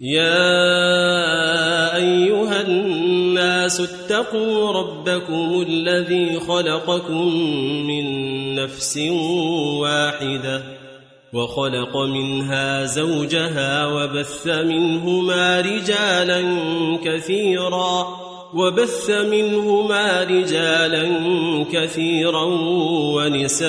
يا أيها الناس اتقوا ربكم الذي خلقكم من نفس واحدة وخلق منها زوجها وبث منهما رجالا كثيرا وبث منهما رجالا كثيرا ونساء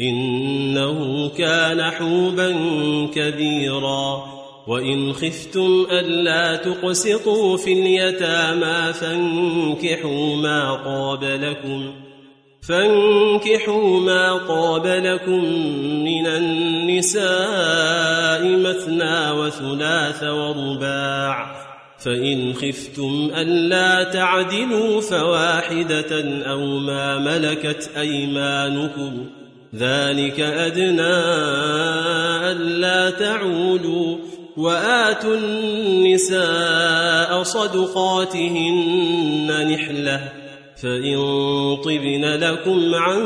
إنه كان حوبا كبيرا. وإن خفتم ألا تقسطوا في اليتامى فانكحوا ما طاب لكم فانكحوا ما طاب لكم من النساء مثنى وثلاث ورباع. فإن خفتم ألا تعدلوا فواحدة أو ما ملكت أيمانكم. ذلك أدنى ألا تعولوا وآتوا النساء صدقاتهن نحلة فإن طبن لكم عن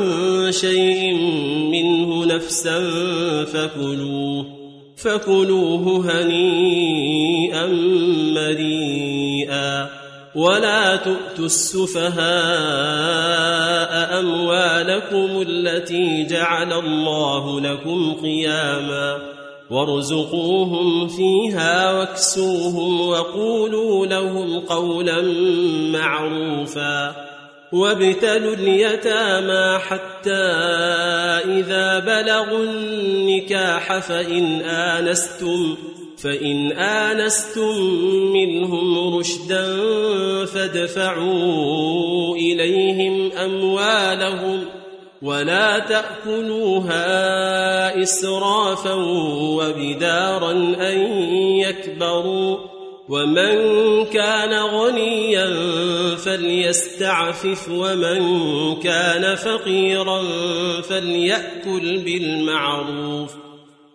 شيء منه نفسا فكلوه فكلوه هنيئا مريئا ولا تؤتوا السفهاء أموالكم التي جعل الله لكم قياما وارزقوهم فيها واكسوهم وقولوا لهم قولا معروفا وابتلوا اليتامى حتى إذا بلغوا النكاح فإن آنستم فإن آنستم منهم رشدا فادفعوا إليهم أموالهم ولا تأكلوها إسرافا وبدارا أن يكبروا ومن كان غنيا فليستعفف ومن كان فقيرا فليأكل بالمعروف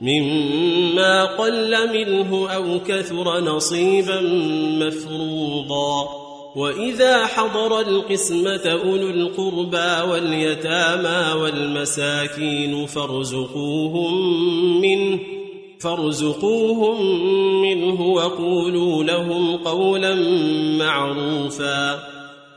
مما قل منه أو كثر نصيبا مفروضا. وإذا حضر القسمة أولو القربى واليتامى والمساكين فارزقوهم منه فارزقوهم منه وقولوا لهم قولا معروفا.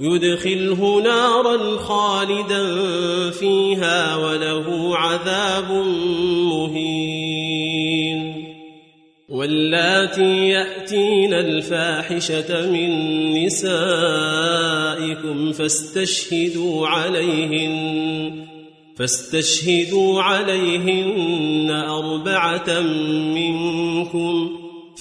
يدخله نارا خالدا فيها وله عذاب مهين. واللاتي يأتين الفاحشة من نسائكم فاستشهدوا عليهن فاستشهدوا عليهن أربعة منكم.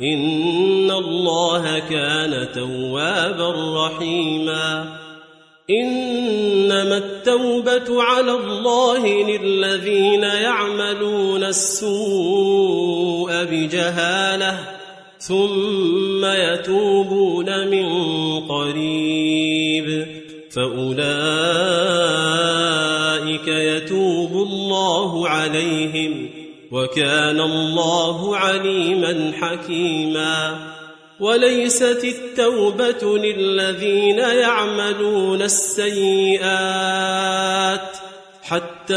إن الله كان توابا رحيما إنما التوبة على الله للذين يعملون السوء بجهالة ثم يتوبون من قريب فأولئك يتوب الله عليهم وكان الله عليما حكيما وليست التوبة للذين يعملون السيئات حتى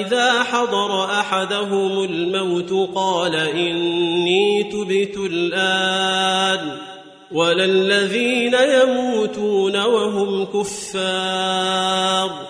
إذا حضر أحدهم الموت قال إني تبت الآن ولا الذين يموتون وهم كفار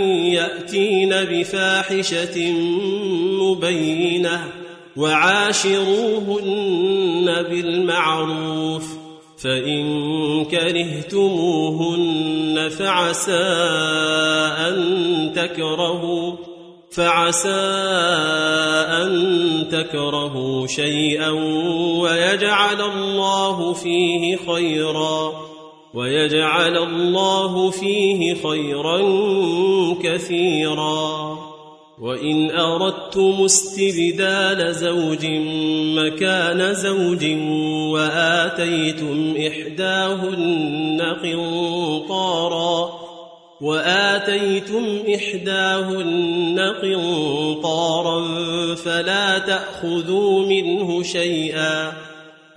بفاحشة مبينة وعاشروهن بالمعروف فإن كرهتموهن فعسى أن تكرهوا فعسى أن تكرهوا شيئا ويجعل الله فيه خيرا ويجعل الله فيه خيرا كثيرا. وإن أردتم استبدال زوج مكان زوج وآتيتم إحداهن قنطارا وآتيتم إحداهن قنطارا فلا تأخذوا منه شيئا.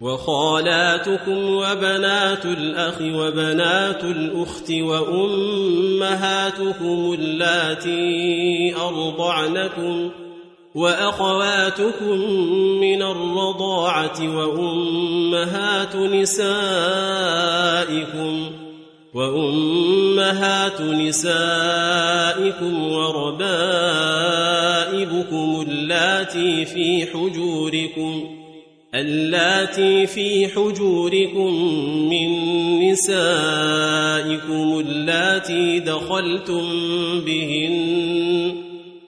وخالاتكم وبنات الأخ وبنات الأخت وأمهاتكم اللاتي أرضعنكم وأخواتكم من الرضاعة وأمهات نسائكم وأمهات نسائكم وربائبكم اللاتي في حجوركم اللاتي في حجوركم من نسائكم اللاتي دخلتم بهن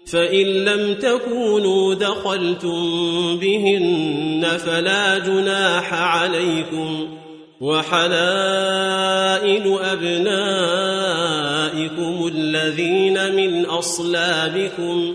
فإن لم تكونوا دخلتم بهن فلا جناح عليكم. وحلائل أبنائكم الذين من أصلابكم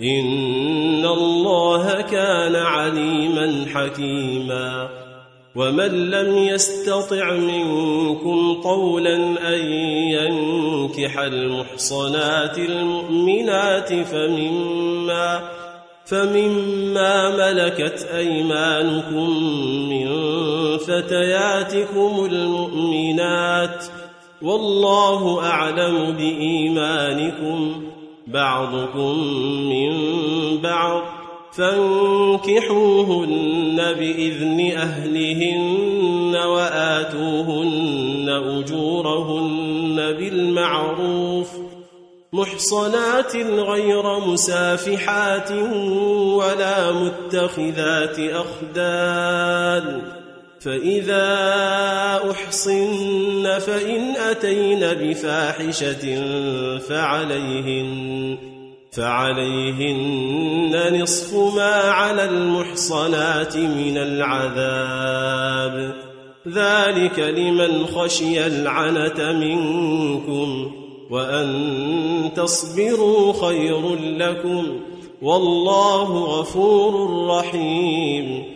إن الله كان عليما حكيما. ومن لم يستطع منكم طولا أن ينكح المحصنات المؤمنات فمما فمما ملكت أيمانكم من فتياتكم المؤمنات. والله أعلم بإيمانكم. بعضكم من بعض فانكحوهن بإذن أهلهن وآتوهن أجورهن بالمعروف محصنات غير مسافحات ولا متخذات أخدان فإذا أحصن فإن أتين بفاحشة فعليهن فعليهن نصف ما على المحصنات من العذاب. ذلك لمن خشي العنة منكم وأن تصبروا خير لكم والله غفور رحيم.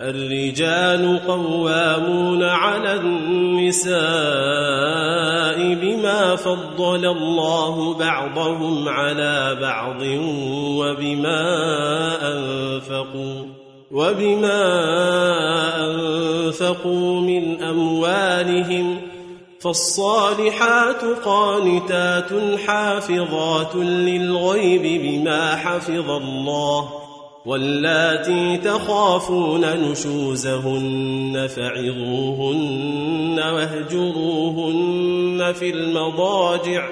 الرجال قوامون على النساء بما فضل الله بعضهم على بعض وبما أنفقوا وبما أنفقوا من أموالهم فالصالحات قانتات حافظات للغيب بما حفظ الله واللاتي تخافون نشوزهن فعظوهن واهجروهن في المضاجع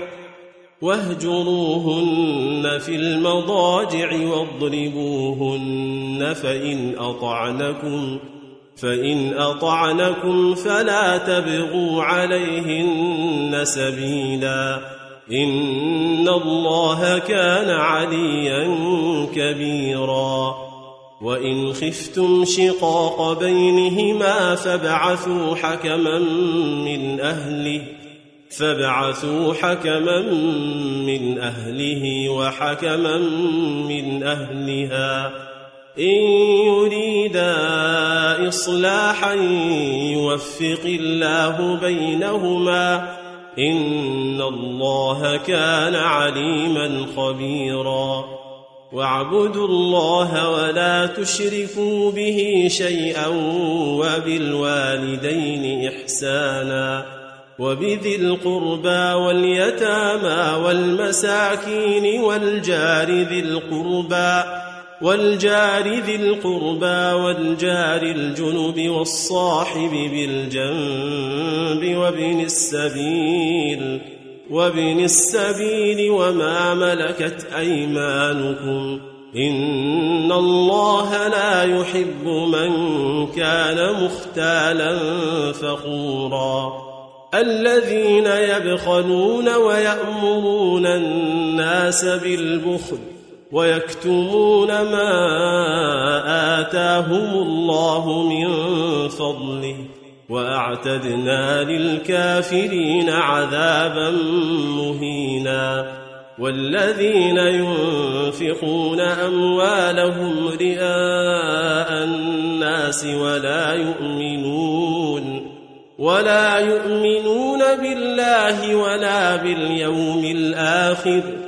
واهجروهن في المضاجع واضربوهن فإن أطعنكم فإن أطعنكم فلا تبغوا عليهن سبيلا إن الله كان عليا كبيرا وإن خفتم شقاق بينهما فابعثوا حكما من أهله فابعثوا حكما من اهله وحكما من اهلها ان يريدا اصلاحا يوفق الله بينهما إن الله كان عليما خبيرا. واعبدوا الله ولا تشركوا به شيئا وبالوالدين إحسانا. وبذي القربى واليتامى والمساكين والجار ذي القربى والجار ذي القربى والجار الجنب والصاحب بالجنب وابن السبيل وابن السبيل وما ملكت أيمانكم. إن الله لا يحب من كان مختالا فخورا. الذين يبخلون ويأمرون الناس بالبخل ويكتمون ما آتاهم الله من فضله وأعتدنا للكافرين عذابا مهينا والذين ينفقون أموالهم رئاء الناس ولا يؤمنون ولا يؤمنون بالله ولا باليوم الآخر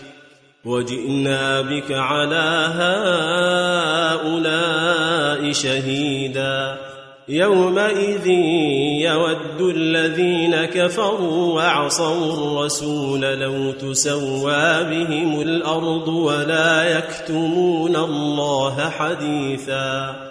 وجئنا بك على هؤلاء شهيدا. يومئذ يود الذين كفروا وعصوا الرسول لو تسوى بهم الأرض ولا يكتمون الله حديثا.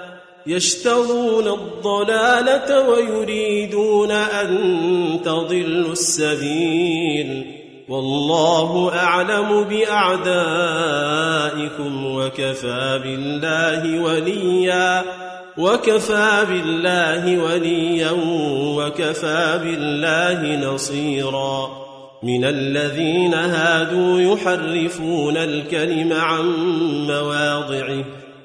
يشترون الضلالة ويريدون أن تضلوا السبيل. والله أعلم بأعدائكم وكفى بالله وليا وكفى بالله وليا وكفى بالله نصيرا. من الذين هادوا يحرفون الكلم عن مواضعه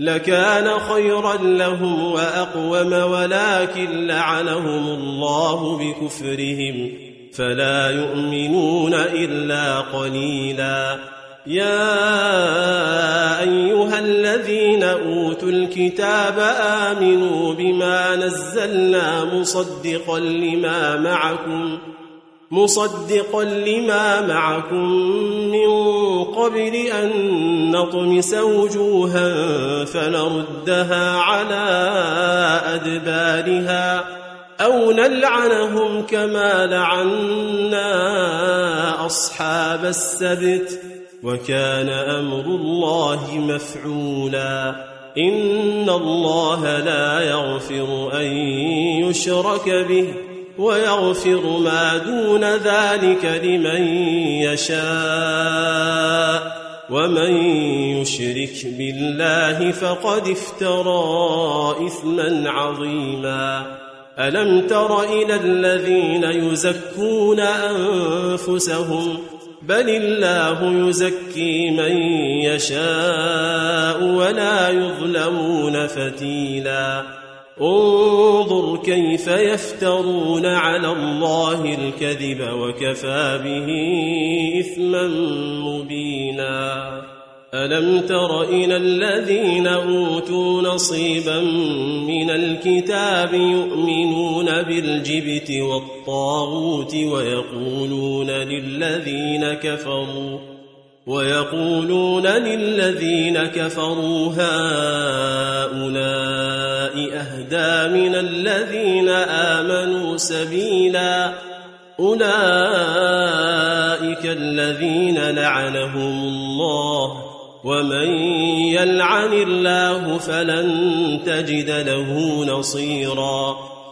لكان خيرا لهم وأقوم ولكن لعنهم الله بكفرهم فلا يؤمنون إلا قليلاً. يا أيها الذين أوتوا الكتاب آمنوا بما نزلنا مصدقا لما معكم مصدقا لما معكم من قبل أن نطمس وجوها فنردها على أدبارها أو نلعنهم كما لعنا أصحاب السبت وكان أمر الله مفعولا إن الله لا يغفر أن يشرك به ويغفر ما دون ذلك لمن يشاء. ومن يشرك بالله فقد افترى إثما عظيما. ألم تر إلى الذين يزكون أنفسهم؟ بل الله يزكي من يشاء ولا يظلمون فتيلا. انظر كيف يفترون على الله الكذب وكفى به إثما مبينا. ألم تر إلى الذين أوتوا نصيبا من الكتاب يؤمنون بالجبت والطاغوت ويقولون للذين كفروا ويقولون للذين كفروا هؤلاء أهدى من الذين آمنوا سبيلا أولئك الذين لعنهم الله ومن يلعن الله فلن تجد له نصيرا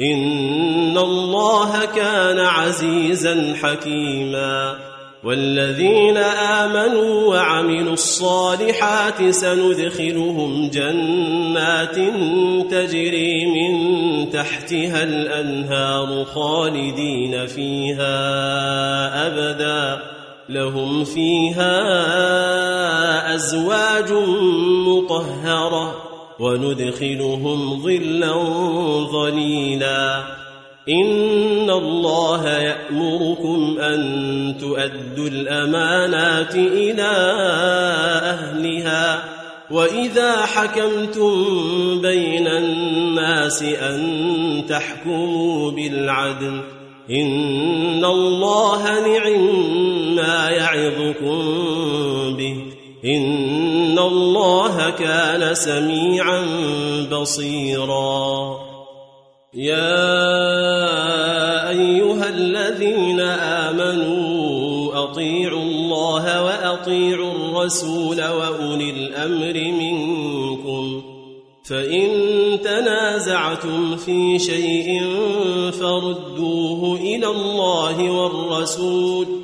إن الله كان عزيزا حكيما. والذين آمنوا وعملوا الصالحات سندخلهم جنات تجري من تحتها الأنهار خالدين فيها ابدا. لهم فيها أزواج مطهرة. وندخلهم ظلا ظليلا. إن الله يأمركم أن تؤدوا الأمانات إلى أهلها. وإذا حكمتم بين الناس أن تحكموا بالعدل. إن الله نعم ما يعظكم به. ان الله كان سميعا بصيرا. يا ايها الذين امنوا اطيعوا الله واطيعوا الرسول واولي الامر منكم فان تنازعتم في شيء فردوه إلى الله والرسول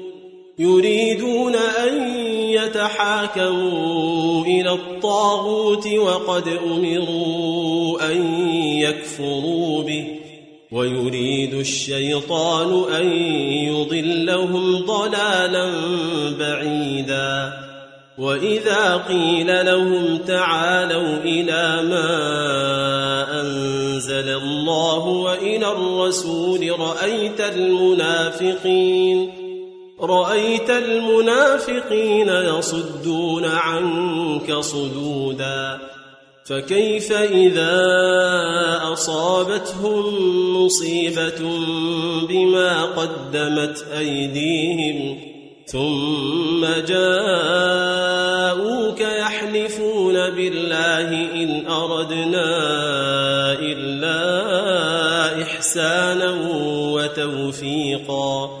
يريدون أن يتحاكموا إلى الطاغوت وقد أمروا أن يكفروا به ويريد الشيطان أن يضلهم ضلالا بعيدا. وإذا قيل لهم تعالوا إلى ما أنزل الله وإلى الرسول رأيت المنافقين رأيت المنافقين يصدون عنك صدودا فكيف إذا أصابتهم مصيبة بما قدمت أيديهم؟ ثم جاءوك يحلفون بالله إن أردنا إلا إحسانا وتوفيقا.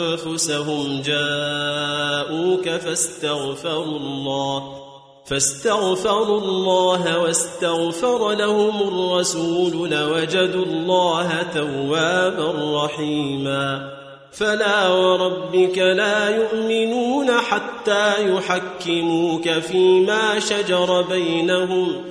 جاءوك فاستغفروا الله فاستغفروا الله واستغفر لهم الرسول لوجدوا الله توابا رحيما. فلا وربك لا يؤمنون حتى يحكموك فيما شجر بينهم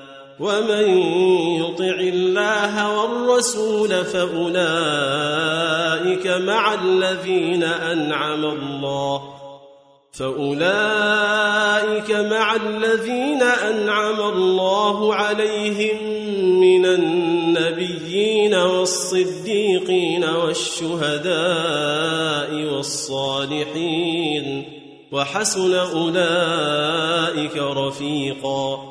ومن يطع الله والرسول فأولئك مع الذين أنعم الله فأولئك مع الذين أنعم الله عليهم من النبيين والصديقين والشهداء والصالحين وحسن أولئك رفيقا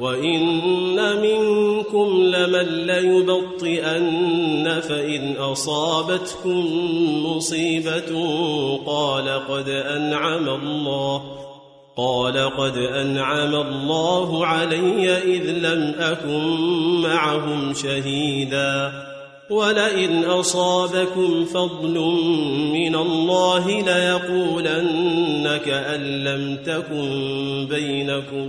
وإن منكم لمن ليبطئن فإن أصابتكم مصيبة قال قد أنعم الله قال قد أنعم الله علي إذ لم أكن معهم شهيدا ولئن أصابكم فضل من الله ليقولن كأن لم تكن بينكم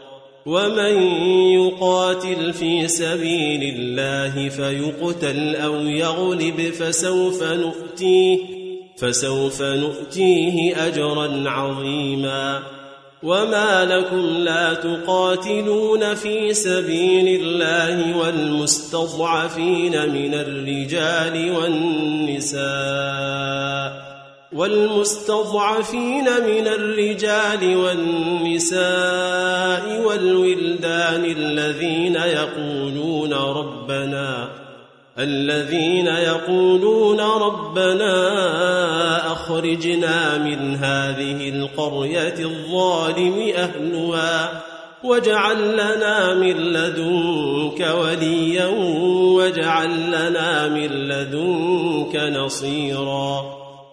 ومن يقاتل في سبيل الله فيقتل أو يغلب فسوف نؤتيه فسوف نؤتيه أجرا عظيما. وما لكم لا تقاتلون في سبيل الله والمستضعفين من الرجال والنساء. والمستضعفين من الرجال والنساء والولدان الذين يقولون ربنا الذين يقولون ربنا أخرجنا من هذه القرية الظالم أهلها واجعل لنا من لدنك وليا واجعل لنا من لدنك نصيراً.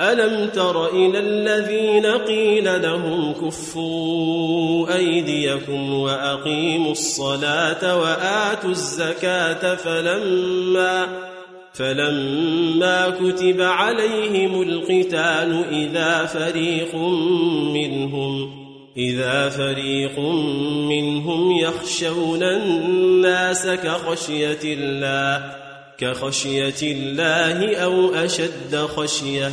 ألم تر إلى الذين قيل لهم كفوا أيديكم وأقيموا الصلاة وآتوا الزكاة فلما فلما كتب عليهم القتال إذا فريق منهم إذا فريق منهم يخشون الناس كخشية الله كخشية الله أو أشد خشية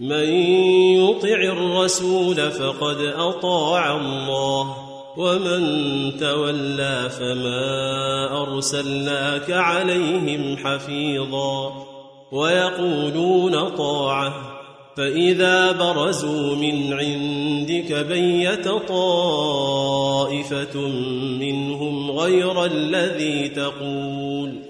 من يطع الرسول فقد أطاع الله ومن تولى فما أرسلناك عليهم حفيظا ويقولون طاعة فإذا برزوا من عندك بيت طائفة منهم غير الذي تقول.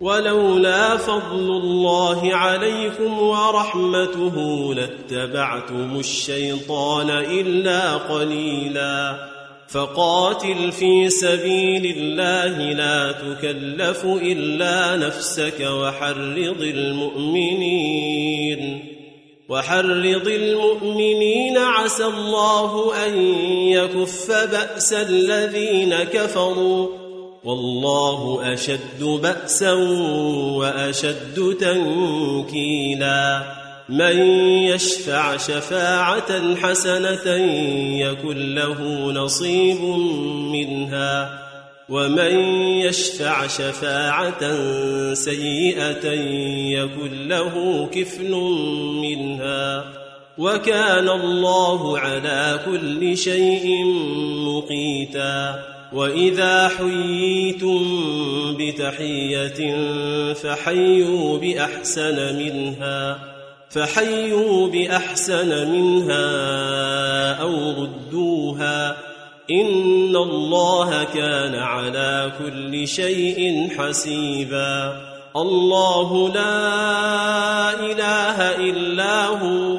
ولولا فضل الله عليكم ورحمته لاتبعتم الشيطان إلا قليلا. فقاتل في سبيل الله لا تكلف إلا نفسك وحرض المؤمنين. وحرض المؤمنين عسى الله أن يكف بأس الذين كفروا والله أشد بأسا وأشد تنكيلا. من يشفع شفاعة حسنة يكن له نصيب منها. ومن يشفع شفاعة سيئة يكن له كفل منها. وكان الله على كل شيء مقيتا. واذا حييتم بتحيه فحيوا باحسن منها فحيوا باحسن منها أو ردوها ان الله كان على كل شيء حسيبا. الله لا اله الا هو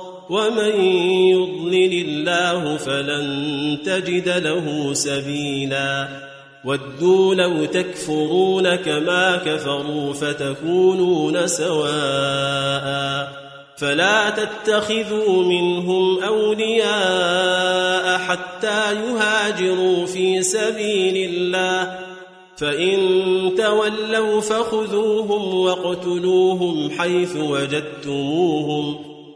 ومن يضلل الله فلن تجد له سبيلا. ودوا لو تكفرون كما كفروا فتكونون سواء. فلا تتخذوا منهم أولياء حتى يهاجروا في سبيل الله. فإن تولوا فخذوهم واقتلوهم حيث وجدتموهم.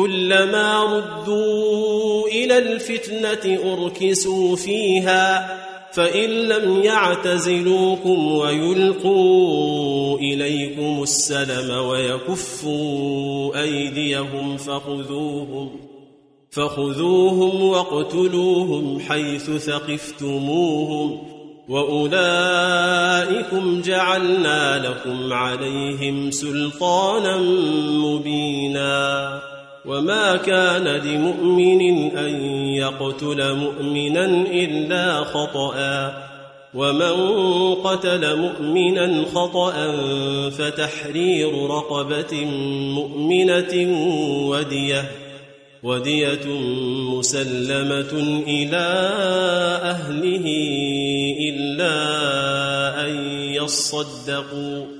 كلما ردوا إلى الفتنة أركسوا فيها فإن لم يعتزلوكم ويلقوا إليكم السلم ويكفوا أيديهم فخذوهم فخذوهم واقتلوهم حيث ثقفتموهم وأولئكم جعلنا لكم عليهم سلطانا مبينا. وما كان لمؤمن أن يقتل مؤمنا إلا خطأ ومن قتل مؤمنا خطأ فتحرير رقبة مؤمنة ودية ودية مسلمة إلى أهله إلا أن يصدقوا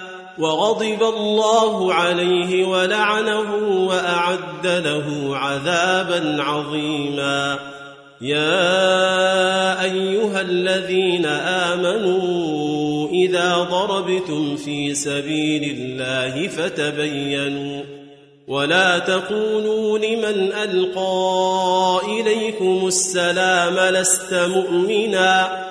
وغضب الله عليه ولعنه وأعد له عذابا عظيما. يا أيها الذين آمنوا إذا ضربتم في سبيل الله فتبينوا ولا تقولوا لمن ألقى إليكم السلام لست مؤمنا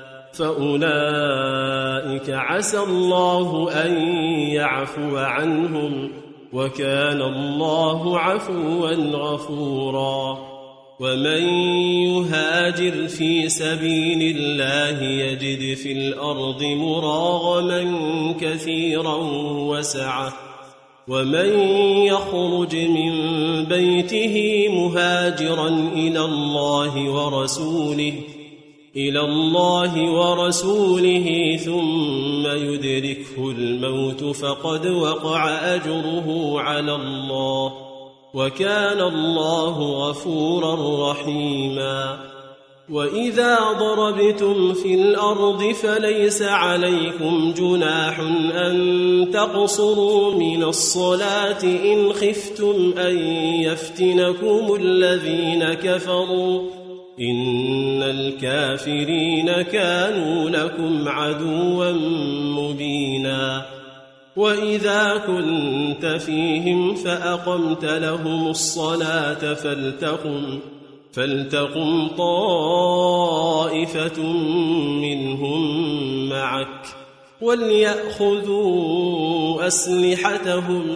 فأولئك عسى الله أن يعفو عنهم وكان الله عفوا غفورا. ومن يهاجر في سبيل الله يجد في الأرض مراغما كثيرا وسعه. ومن يخرج من بيته مهاجرا إلى الله ورسوله إلى الله ورسوله ثم يدركه الموت فقد وقع أجره على الله وكان الله غفورا رحيما. وإذا ضربتم في الأرض فليس عليكم جناح أن تقصروا من الصلاة إن خفتم أن يفتنكم الذين كفروا. إن الكافرين كانوا لكم عدوا مبينا. وإذا كنت فيهم فأقمت لهم الصلاة فلتقم فلتقم طائفة منهم معك وليأخذوا أسلحتهم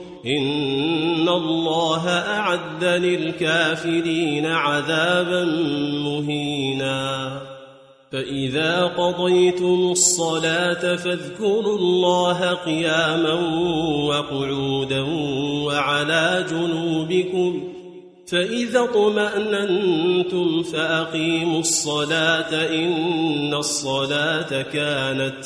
إن الله أعد للكافرين عذابا مهينا. فإذا قضيتم الصلاة فاذكروا الله قياما وقعودا وعلى جنوبكم فإذا اطمأننتم فأقيموا الصلاة إن الصلاة كانت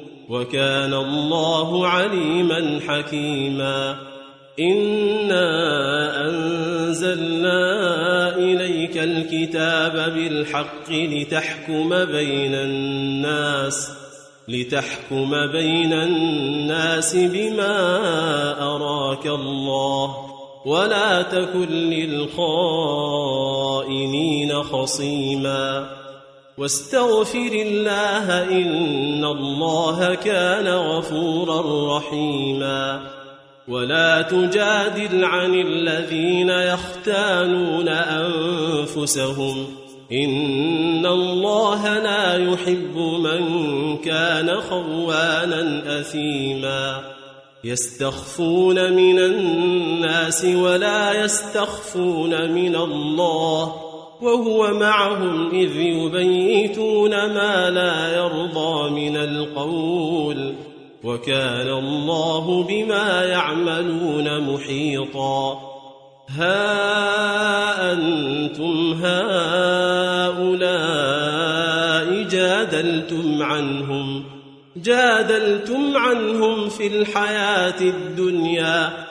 وكان الله عليما حكيما. إنا أنزلنا إليك الكتاب بالحق لتحكم بين الناس لتحكم بين الناس بما أراك الله ولا تكن للخائنين خصيما. واستغفر الله إن الله كان غفورا رحيما. ولا تجادل عن الذين يختانون أنفسهم. إن الله لا يحب من كان خوانا أثيما. يستخفون من الناس ولا يستخفون من الله. وهو معهم إذ يبيتون ما لا يرضى من القول وكان الله بما يعملون محيطا ها أنتم هؤلاء جادلتم عنهم جادلتم عنهم في الحياة الدنيا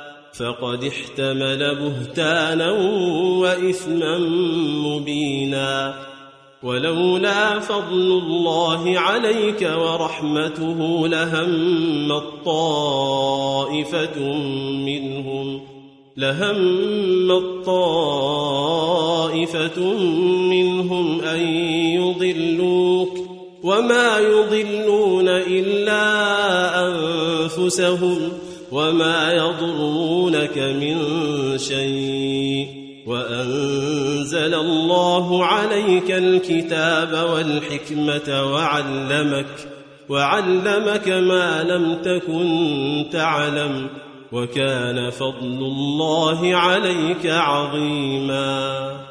فقد احتمل بهتانا وإثما مبينا. ولولا فضل الله عليك ورحمته لهم الطائفة منهم لهم الطائفة منهم أن يضلوك. وما يضلون إلا أنفسهم. وما يضرونك من شيء وأنزل الله عليك الكتاب والحكمة وعلمك وعلمك ما لم تكن تعلم وكان فضل الله عليك عظيما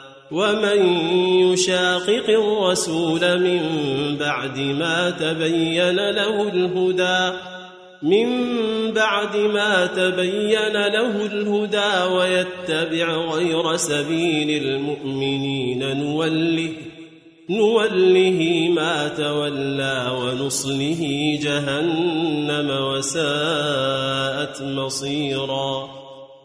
ومن يشاقق الرسول من بعد ما تبين له الهدى من بعد ما تبين له الهدى ويتبع غير سبيل المؤمنين نوله نوله ما تولى ونصله جهنم وساءت مصيرا.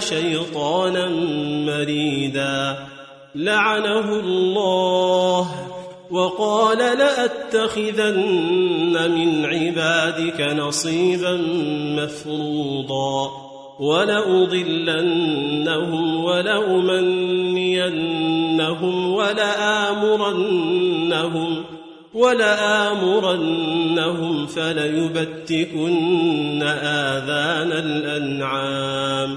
شيطانا مريدا. لعنه الله وقال لأتخذن من عبادك نصيبا مفروضا. ولأضلنهم ولأمنينهم ولآمرنهم ولآمرنهم فليبتكن آذان الأنعام.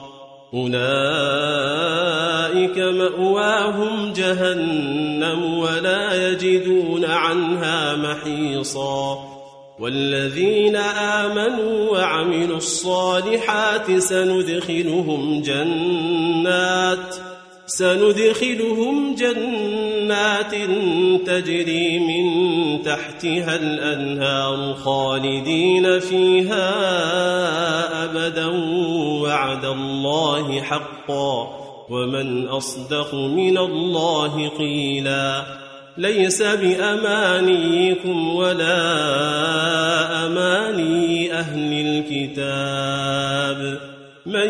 أولئك مأواهم جهنم ولا يجدون عنها محيصا. والذين آمنوا وعملوا الصالحات سندخلهم جنات سندخلهم جنات تجري من تحتها الأنهار خالدين فيها أبدا وعد الله حقا ومن أصدق من الله قيلا ليس بأمانيكم ولا أماني أهل الكتاب من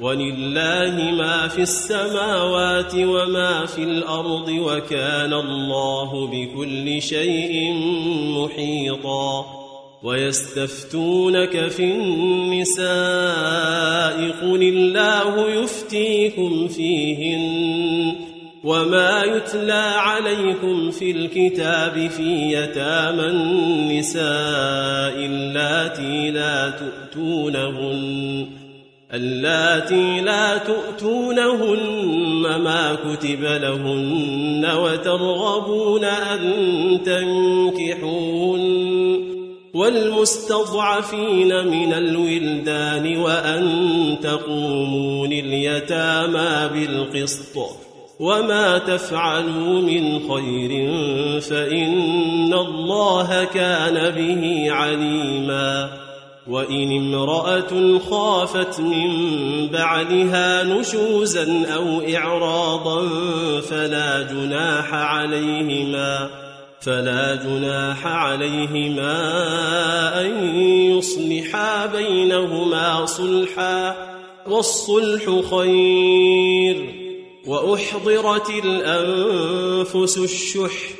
ولله ما في السماوات وما في الأرض وكان الله بكل شيء محيطا ويستفتونك في النساء قل الله يفتيكم فيهن وما يتلى عليكم في الكتاب في يتامى النساء اللاتي لا تؤتونهن اللاتي لا تؤتونهن ما كتب لهن وترغبون أن تنكحون والمستضعفين من الولدان وأن تقوموا لليتامى بالقسط وما تفعلوا من خير فإن الله كان به عليماً وإن امرأة خافت من بعلها نشوزا أو إعراضا فلا جناح عليهما فلا جناح عليهما أن يصلحا بينهما صلحا والصلح خير وأحضرت الأنفس الشح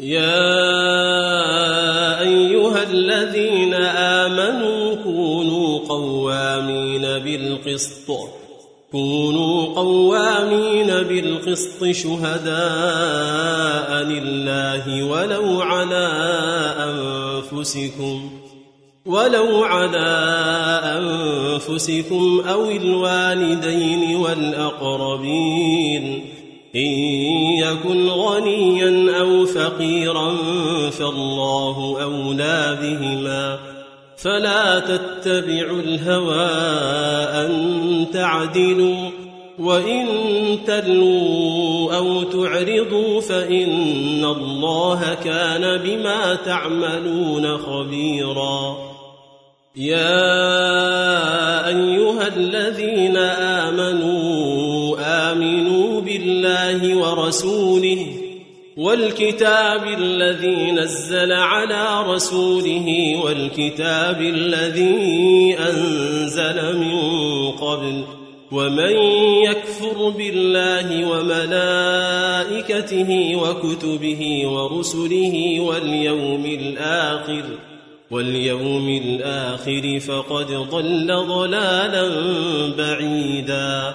يا أيها الذين آمنوا كونوا قوامين بالقسط. كونوا قوامين بالقسط شهداء لله ولو على أنفسكم. ولو على أنفسكم أو الوالدين والأقربين. إن يكن غنيا أو فقيرا فالله أولى بهما فلا تتبعوا الهوى أن تعدلوا وإن تلوا أو تعرضوا فإن الله كان بما تعملون خبيرا يا أيها الذين آمنوا آمنوا بالله ورسوله والكتاب الذي نزل على رسوله والكتاب الذي أنزل من قبل ومن يكفر بالله وملائكته وكتبه ورسله واليوم الآخر واليوم الآخر فقد ضل ضلالا بعيدا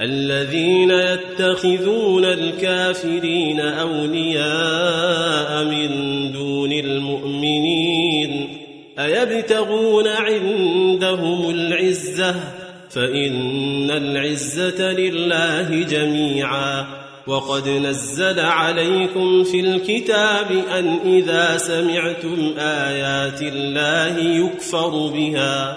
الذين يتخذون الكافرين أولياء من دون المؤمنين أيبتغون عندهم العزة؟ فإن العزة لله جميعا. وقد نزل عليكم في الكتاب أن إذا سمعتم آيات الله يكفر بها.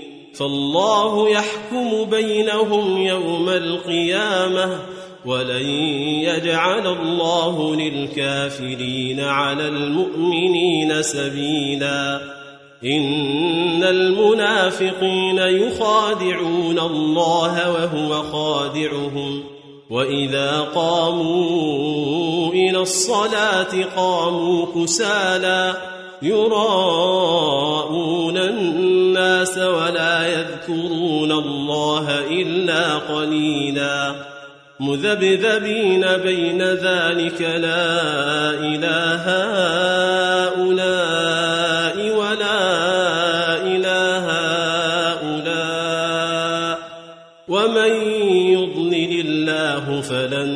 فالله يحكم بينهم يوم القيامة ولن يجعل الله للكافرين على المؤمنين سبيلا. إن المنافقين يخادعون الله وهو خادعهم. وإذا قاموا إلى الصلاة قاموا كسالى يراءون الناس ولا يذكرون الله إلا قليلا مذبذبين بين ذلك لا إله هؤلاء ولا إله هؤلاء ومن يضلل الله فلن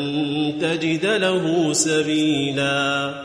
تجد له سبيلا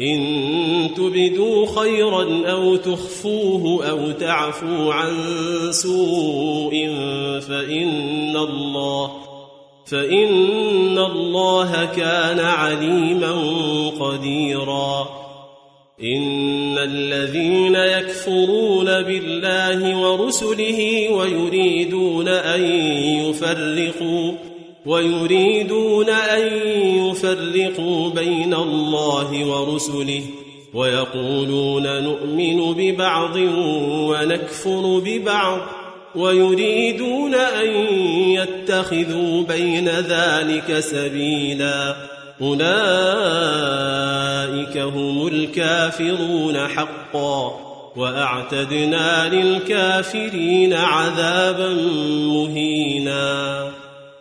إن تبدوا خيرا أو تخفوه أو تعفوا عن سوء فإن الله فإن الله كان عليما قديرا. إن الذين يكفرون بالله ورسله ويريدون أن يفرقوا ويريدون أن يفرقوا بين الله ورسله ويقولون نؤمن ببعض ونكفر ببعض ويريدون أن يتخذوا بين ذلك سبيلا أولئك هم الكافرون حقا وأعتدنا للكافرين عذابا مهينا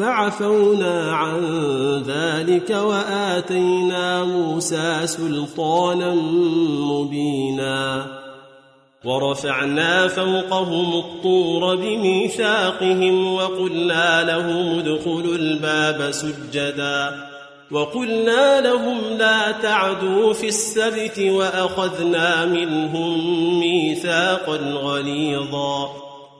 فعفونا عن ذلك وآتينا موسى سلطانا مبينا ورفعنا فوقهم الطور بميثاقهم وقلنا لهم ادخلوا الباب سجدا وقلنا لهم لا تعدوا في السبت وأخذنا منهم ميثاقا غليظا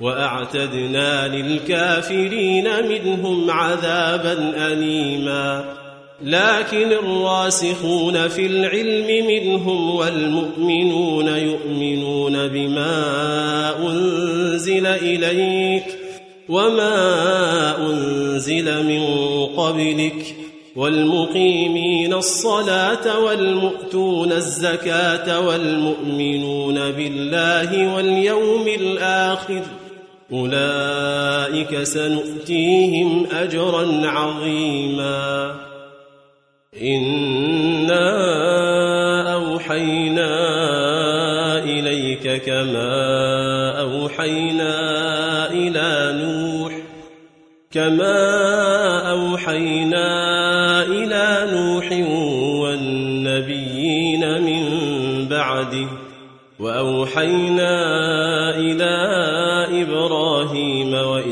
وأعتدنا للكافرين منهم عذابا اليما. لكن الراسخون في العلم منهم والمؤمنون يؤمنون بما أنزل إليك وما أنزل من قبلك. والمقيمين الصلاة والمؤتون الزكاة والمؤمنون بالله واليوم الآخر أولئك سنؤتيهم أجرا عظيما. إنا أوحينا إليك كما أوحينا إلى نوح كما أوحينا إلى نوح والنبيين من بعده وأوحينا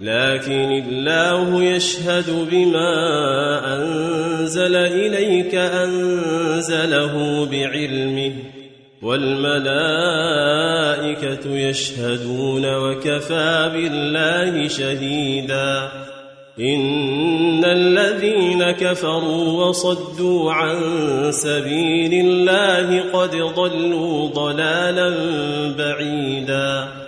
لكن الله يشهد بما أنزل إليك أنزله بعلمه والملائكة يشهدون وكفى بالله شهيدا. إن الذين كفروا وصدوا عن سبيل الله قد ضلوا ضلالا بعيدا.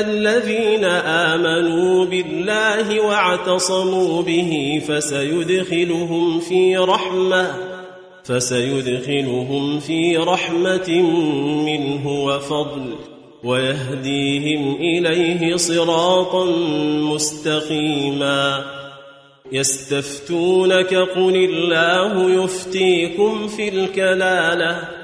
الذين امنوا بالله واعتصموا به فسيدخلهم في رحمه فسيدخلهم في رحمه منه وفضل ويهديهم اليه صراطا مستقيما يستفتونك قل الله يفتيكم في الكلاله